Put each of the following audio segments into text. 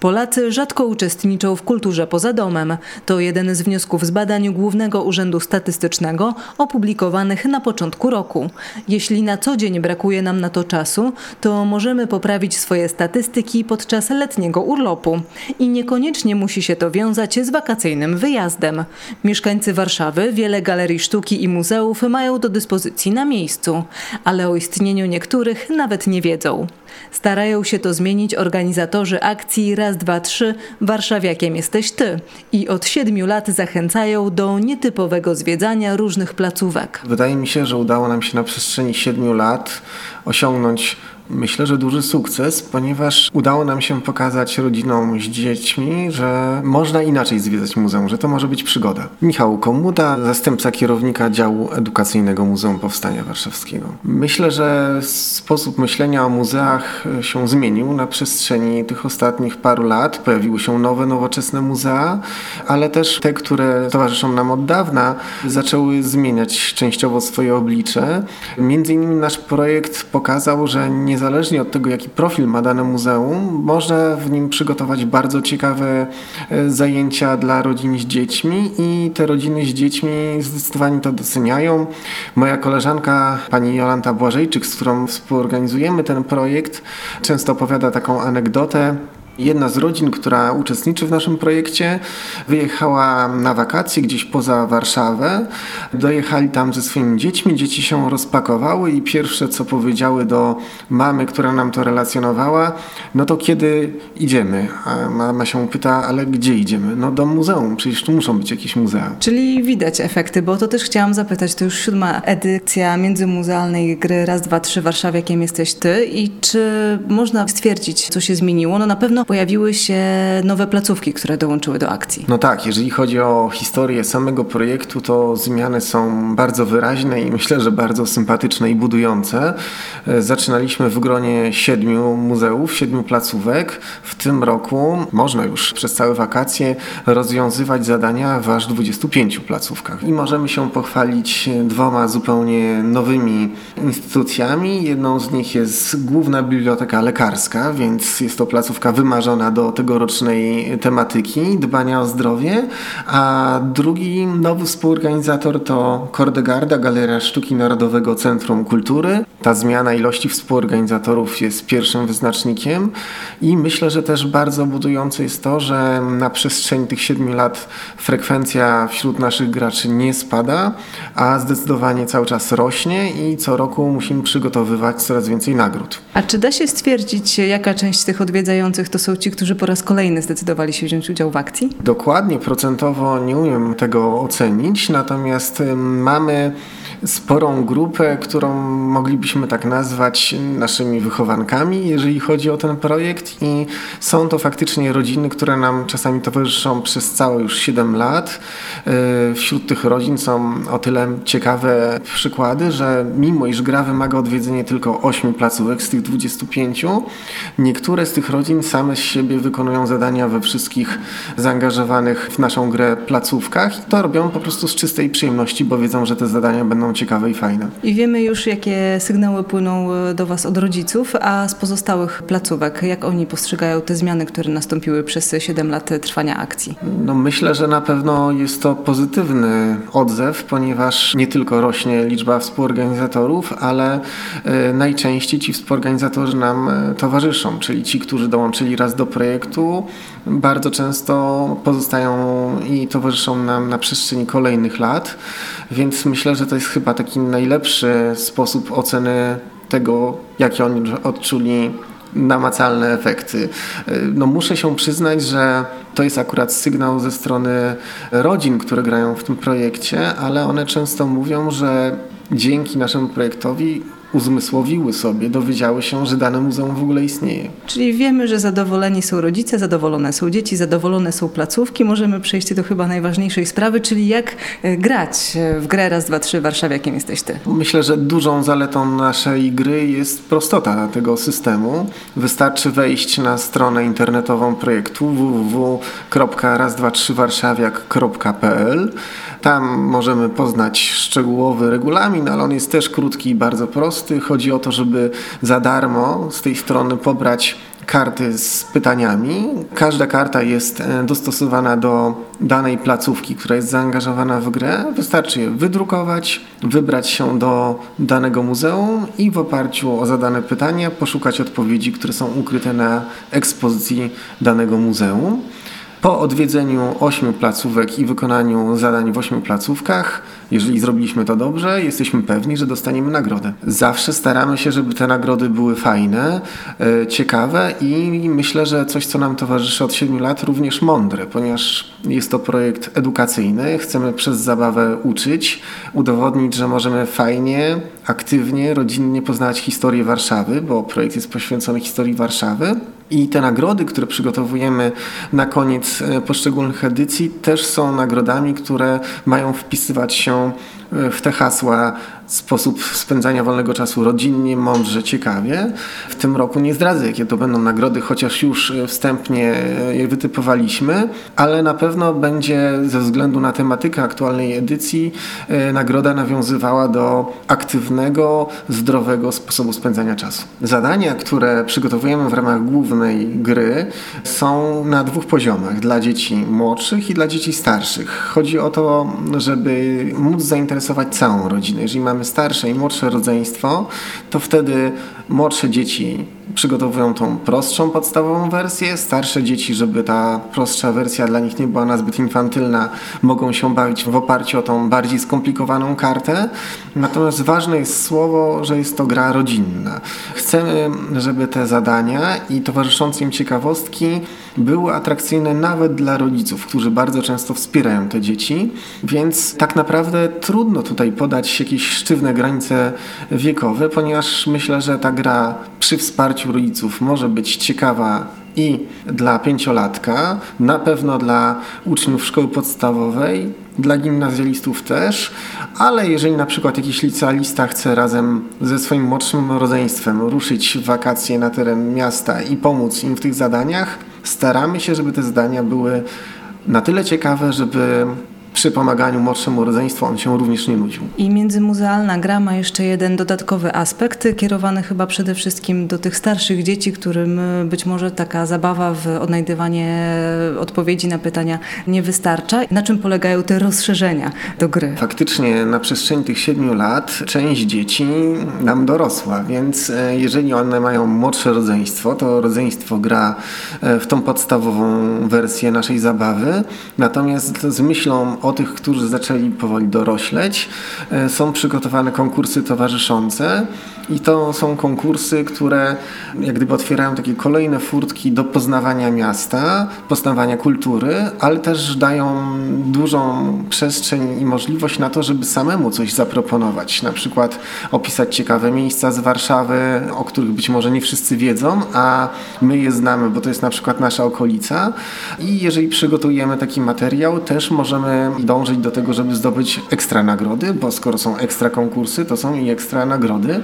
Polacy rzadko uczestniczą w kulturze poza domem. To jeden z wniosków z badań Głównego Urzędu Statystycznego opublikowanych na początku roku. Jeśli na co dzień brakuje nam na to czasu, to możemy poprawić swoje statystyki podczas letniego urlopu. I niekoniecznie musi się to wiązać z wakacyjnym wyjazdem. Mieszkańcy Warszawy wiele galerii sztuki i muzeów mają do dyspozycji na miejscu, ale o istnieniu niektórych nawet nie wiedzą. Starają się to zmienić organizatorzy akcji Raz, dwa, trzy Warszawiakiem jesteś ty i od siedmiu lat zachęcają do nietypowego zwiedzania różnych placówek. Wydaje mi się, że udało nam się na przestrzeni siedmiu lat osiągnąć myślę, że duży sukces, ponieważ udało nam się pokazać rodzinom z dziećmi, że można inaczej zwiedzać muzeum, że to może być przygoda. Michał Komuda, zastępca kierownika działu edukacyjnego Muzeum Powstania Warszawskiego. Myślę, że sposób myślenia o muzeach się zmienił na przestrzeni tych ostatnich paru lat. Pojawiły się nowe, nowoczesne muzea, ale też te, które towarzyszą nam od dawna, zaczęły zmieniać częściowo swoje oblicze. Między innymi nasz projekt pokazał, że nie niezależnie od tego, jaki profil ma dane muzeum, można w nim przygotować bardzo ciekawe e, zajęcia dla rodzin z dziećmi i te rodziny z dziećmi zdecydowanie to doceniają. Moja koleżanka, pani Jolanta Błażejczyk, z którą współorganizujemy ten projekt, często opowiada taką anegdotę, Jedna z rodzin, która uczestniczy w naszym projekcie, wyjechała na wakacje gdzieś poza Warszawę. Dojechali tam ze swoimi dziećmi, dzieci się rozpakowały i pierwsze co powiedziały do mamy, która nam to relacjonowała, no to kiedy idziemy? A mama się pyta, ale gdzie idziemy? No do muzeum, przecież tu muszą być jakieś muzea. Czyli widać efekty, bo to też chciałam zapytać, to już siódma edycja międzymuzealnej gry Raz, Dwa, Trzy Warszawiakiem jesteś ty i czy można stwierdzić, co się zmieniło? No na pewno pojawiły się nowe placówki, które dołączyły do akcji. No tak, jeżeli chodzi o historię samego projektu, to zmiany są bardzo wyraźne i myślę, że bardzo sympatyczne i budujące. E, zaczynaliśmy w gronie siedmiu muzeów, siedmiu placówek. W tym roku można już przez całe wakacje rozwiązywać zadania w aż 25 placówkach. I możemy się pochwalić dwoma zupełnie nowymi instytucjami. Jedną z nich jest Główna Biblioteka Lekarska, więc jest to placówka wymarzona wymarzona do tegorocznej tematyki dbania o zdrowie, a drugi nowy współorganizator to Kordegarda, Galeria Sztuki Narodowego Centrum Kultury. Ta zmiana ilości współorganizatorów jest pierwszym wyznacznikiem i myślę, że też bardzo budujące jest to, że na przestrzeni tych siedmiu lat frekwencja wśród naszych graczy nie spada, a zdecydowanie cały czas rośnie i co roku musimy przygotowywać coraz więcej nagród. A czy da się stwierdzić, jaka część tych odwiedzających to są ci, którzy po raz kolejny zdecydowali się wziąć udział w akcji? Dokładnie, procentowo nie umiem tego ocenić, natomiast mamy sporą grupę, którą moglibyśmy tak nazwać naszymi wychowankami, jeżeli chodzi o ten projekt i są to faktycznie rodziny, które nam czasami towarzyszą przez całe już 7 lat. E, wśród tych rodzin są o tyle ciekawe przykłady, że mimo iż gra wymaga odwiedzenia tylko 8 placówek z tych 25, niektóre z tych rodzin same z siebie wykonują zadania we wszystkich zaangażowanych w naszą grę placówkach i to robią po prostu z czystej przyjemności, bo wiedzą, że te zadania będą ciekawe i fajne. I wiemy już, jakie sygnały płyną e, do Was od rodziców, a z pozostałych placówek, jak oni postrzegają te zmiany, które nastąpiły przez 7 lat trwania akcji? No myślę, że na pewno jest to pozytywny odzew, ponieważ nie tylko rośnie liczba współorganizatorów, ale e, najczęściej ci współorganizatorzy nam e, towarzyszą, czyli ci, którzy dołączyli raz do projektu, bardzo często pozostają i towarzyszą nam na przestrzeni kolejnych lat, więc myślę, że to jest chyba taki najlepszy sposób oceny tego, jakie oni odczuli namacalne efekty. No muszę się przyznać, że to jest akurat sygnał ze strony rodzin, które grają w tym projekcie, ale one często mówią, że dzięki naszemu projektowi uzmysłowiły sobie, dowiedziały się, że dane muzeum w ogóle istnieje. Czyli wiemy, że zadowoleni są rodzice, zadowolone są dzieci, zadowolone są placówki. Możemy przejść do chyba najważniejszej sprawy, czyli jak e, grać w grę raz, dwa, trzy Warszawiakiem jesteś ty. Myślę, że dużą zaletą naszej gry jest prostota tego systemu. Wystarczy wejść na stronę internetową projektu www.raz2 3 warszawiak.pl Tam możemy poznać szczegółowy regulamin, ale on jest też krótki i bardzo prosty. Chodzi o to, żeby za darmo z tej strony pobrać karty z pytaniami. Każda karta jest e, dostosowana do danej placówki, która jest zaangażowana w grę. Wystarczy je wydrukować, wybrać się do danego muzeum i w oparciu o zadane pytania poszukać odpowiedzi, które są ukryte na ekspozycji danego muzeum. Po odwiedzeniu ośmiu placówek i wykonaniu zadań w ośmiu placówkach, jeżeli zrobiliśmy to dobrze, jesteśmy pewni, że dostaniemy nagrodę. Zawsze staramy się, żeby te nagrody były fajne, e, ciekawe i myślę, że coś, co nam towarzyszy od 7 lat, również mądre, ponieważ jest to projekt edukacyjny. Chcemy przez zabawę uczyć, udowodnić, że możemy fajnie, aktywnie, rodzinnie poznawać historię Warszawy, bo projekt jest poświęcony historii Warszawy. I te nagrody, które przygotowujemy na koniec e, poszczególnych edycji, też są nagrodami, które mają wpisywać się e, w te hasła sposób spędzania wolnego czasu rodzinnie, mądrze, ciekawie. W tym roku nie zdradzę, jakie to będą nagrody, chociaż już e, wstępnie je wytypowaliśmy, ale na pewno będzie ze względu na tematykę aktualnej edycji nagroda nawiązywała do aktywnego, zdrowego sposobu spędzania czasu. Zadania, które przygotowujemy w ramach głównych gry są na dwóch poziomach, dla dzieci młodszych i dla dzieci starszych. Chodzi o to, żeby móc zainteresować całą rodzinę. Jeżeli mamy starsze i młodsze rodzeństwo, to wtedy młodsze dzieci przygotowują tą prostszą podstawową wersję. Starsze dzieci, żeby ta prostsza wersja dla nich nie była nazbyt infantylna, mogą się bawić w oparciu o tą bardziej skomplikowaną kartę. Natomiast ważne jest słowo, że jest to gra rodzinna. Chcemy, żeby te zadania i towarzyszące im ciekawostki były atrakcyjne nawet dla rodziców, którzy bardzo często wspierają te dzieci, więc tak naprawdę trudno tutaj podać jakieś sztywne granice wiekowe, ponieważ myślę, że ta gra przy wsparciu rodziców może być ciekawa i dla pięciolatka, na pewno dla uczniów szkoły podstawowej, dla gimnazjalistów też, ale jeżeli na przykład jakiś licealista chce razem ze swoim młodszym rodzeństwem ruszyć w wakacje na teren miasta i pomóc im w tych zadaniach, staramy się, żeby te zadania były na tyle ciekawe, żeby przy pomaganiu młodszemu rodzeństwu on się również nie nudził. I międzymuzealna gra ma jeszcze jeden dodatkowy aspekt, kierowany chyba przede wszystkim do tych starszych dzieci, którym e, być może taka zabawa w odnajdywanie odpowiedzi na pytania nie wystarcza. Na czym polegają te rozszerzenia do gry? Faktycznie na przestrzeni tych siedmiu lat część dzieci nam dorosła, więc e, jeżeli one mają młodsze rodzeństwo, to rodzeństwo gra e, w tą podstawową wersję naszej zabawy, natomiast z myślą o tych, którzy zaczęli powoli dorośleć. E, są przygotowane konkursy towarzyszące i to są konkursy, które jak gdyby otwierają takie kolejne furtki do poznawania miasta, poznawania kultury, ale też dają dużą przestrzeń i możliwość na to, żeby samemu coś zaproponować. Na przykład opisać ciekawe miejsca z Warszawy, o których być może nie wszyscy wiedzą, a my je znamy, bo to jest na przykład nasza okolica. I jeżeli przygotujemy taki materiał, też możemy dążyć do tego, żeby zdobyć ekstra nagrody, bo skoro są ekstra konkursy, to są i ekstra nagrody.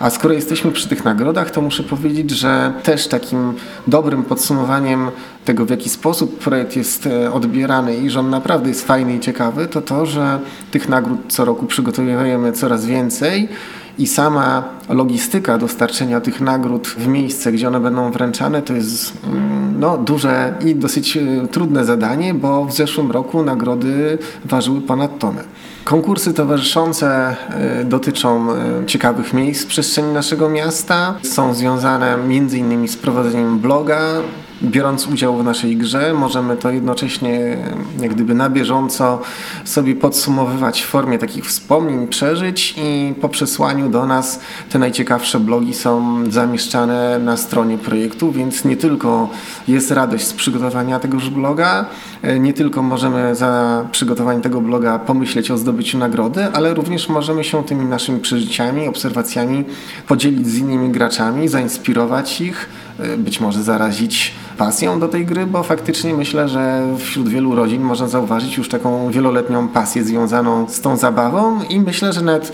A skoro jesteśmy przy tych nagrodach, to muszę powiedzieć, że też takim dobrym podsumowaniem tego, w jaki sposób projekt jest e, odbierany i że on naprawdę jest fajny i ciekawy, to to, że tych nagród co roku przygotowujemy coraz więcej i sama logistyka dostarczenia tych nagród w miejsce, gdzie one będą wręczane, to jest mm, no, duże i dosyć e, trudne zadanie, bo w zeszłym roku nagrody ważyły ponad tonę. Konkursy towarzyszące e, dotyczą e, ciekawych miejsc w przestrzeni naszego miasta. Są związane m.in. z prowadzeniem bloga, biorąc udział w naszej grze, możemy to jednocześnie jak gdyby na bieżąco sobie podsumowywać w formie takich wspomnień, przeżyć i po przesłaniu do nas te najciekawsze blogi są zamieszczane na stronie projektu, więc nie tylko jest radość z przygotowania tegoż bloga, nie tylko możemy za przygotowanie tego bloga pomyśleć o zdobyciu nagrody, ale również możemy się tymi naszymi przeżyciami, obserwacjami podzielić z innymi graczami, zainspirować ich, być może zarazić pasją do tej gry, bo faktycznie myślę, że wśród wielu rodzin można zauważyć już taką wieloletnią pasję związaną z tą zabawą i myślę, że nawet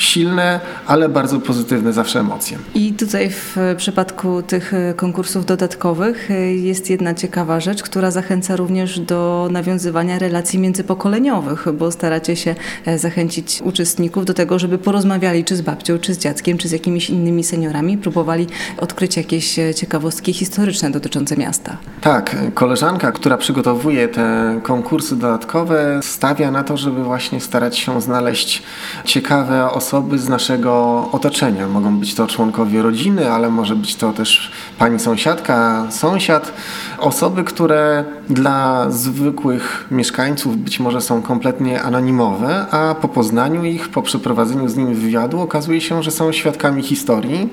silne, ale bardzo pozytywne zawsze emocje. I Tutaj w przypadku tych konkursów dodatkowych jest jedna ciekawa rzecz, która zachęca również do nawiązywania relacji międzypokoleniowych, bo staracie się zachęcić uczestników do tego, żeby porozmawiali czy z babcią, czy z dziadkiem, czy z jakimiś innymi seniorami, próbowali odkryć jakieś ciekawostki historyczne dotyczące miasta. Tak, koleżanka, która przygotowuje te konkursy dodatkowe, stawia na to, żeby właśnie starać się znaleźć ciekawe osoby z naszego otoczenia. Mogą być to członkowie rodziny, ale może być to też pani sąsiadka, sąsiad. Osoby, które dla zwykłych mieszkańców być może są kompletnie anonimowe, a po poznaniu ich, po przeprowadzeniu z nimi wywiadu okazuje się, że są świadkami historii.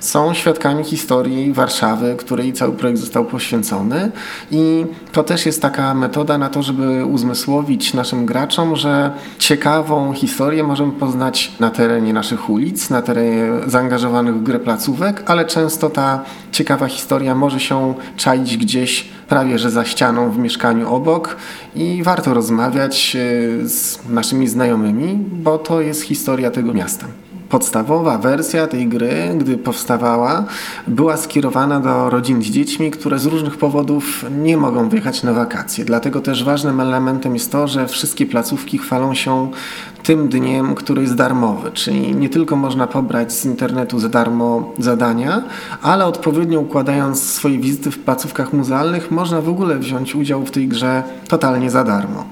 Są świadkami historii Warszawy, której cały projekt został poświęcony i to też jest taka metoda na to, żeby uzmysłowić naszym graczom, że ciekawą historię możemy poznać na terenie naszych ulic, na terenie zaangażowanych w grę placówek, ale często ta ciekawa historia może się czaić gdzieś prawie że za ścianą w mieszkaniu obok i warto rozmawiać e, z naszymi znajomymi, bo to jest historia tego miasta podstawowa wersja tej gry, gdy powstawała, była skierowana do rodzin z dziećmi, które z różnych powodów nie mogą wyjechać na wakacje. Dlatego też ważnym elementem jest to, że wszystkie placówki chwalą się tym dniem, który jest darmowy, czyli nie tylko można pobrać z internetu za darmo zadania, ale odpowiednio układając swoje wizyty w placówkach muzealnych, można w ogóle wziąć udział w tej grze totalnie za darmo.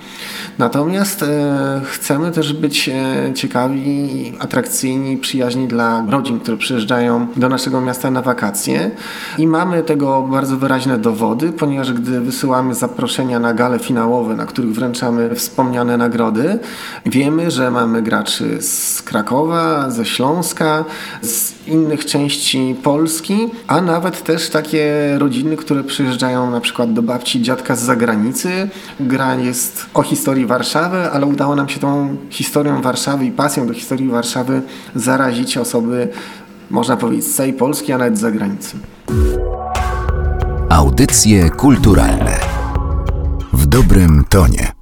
Natomiast e, chcemy też być e, ciekawi, atrakcyjni, przyjaźni dla rodzin, które przyjeżdżają do naszego miasta na wakacje i mamy tego bardzo wyraźne dowody, ponieważ gdy wysyłamy zaproszenia na gale finałowe, na których wręczamy wspomniane nagrody, wiemy, że mamy graczy z Krakowa, ze Śląska, z innych części Polski, a nawet też takie rodziny, które przyjeżdżają na przykład do babci dziadka z zagranicy. Gra jest o Warszawy, ale udało nam się tą historią Warszawy i pasją do historii Warszawy zarazić osoby, można powiedzieć, z całej Polski, a nawet z zagranicy. Audycje kulturalne w dobrym tonie.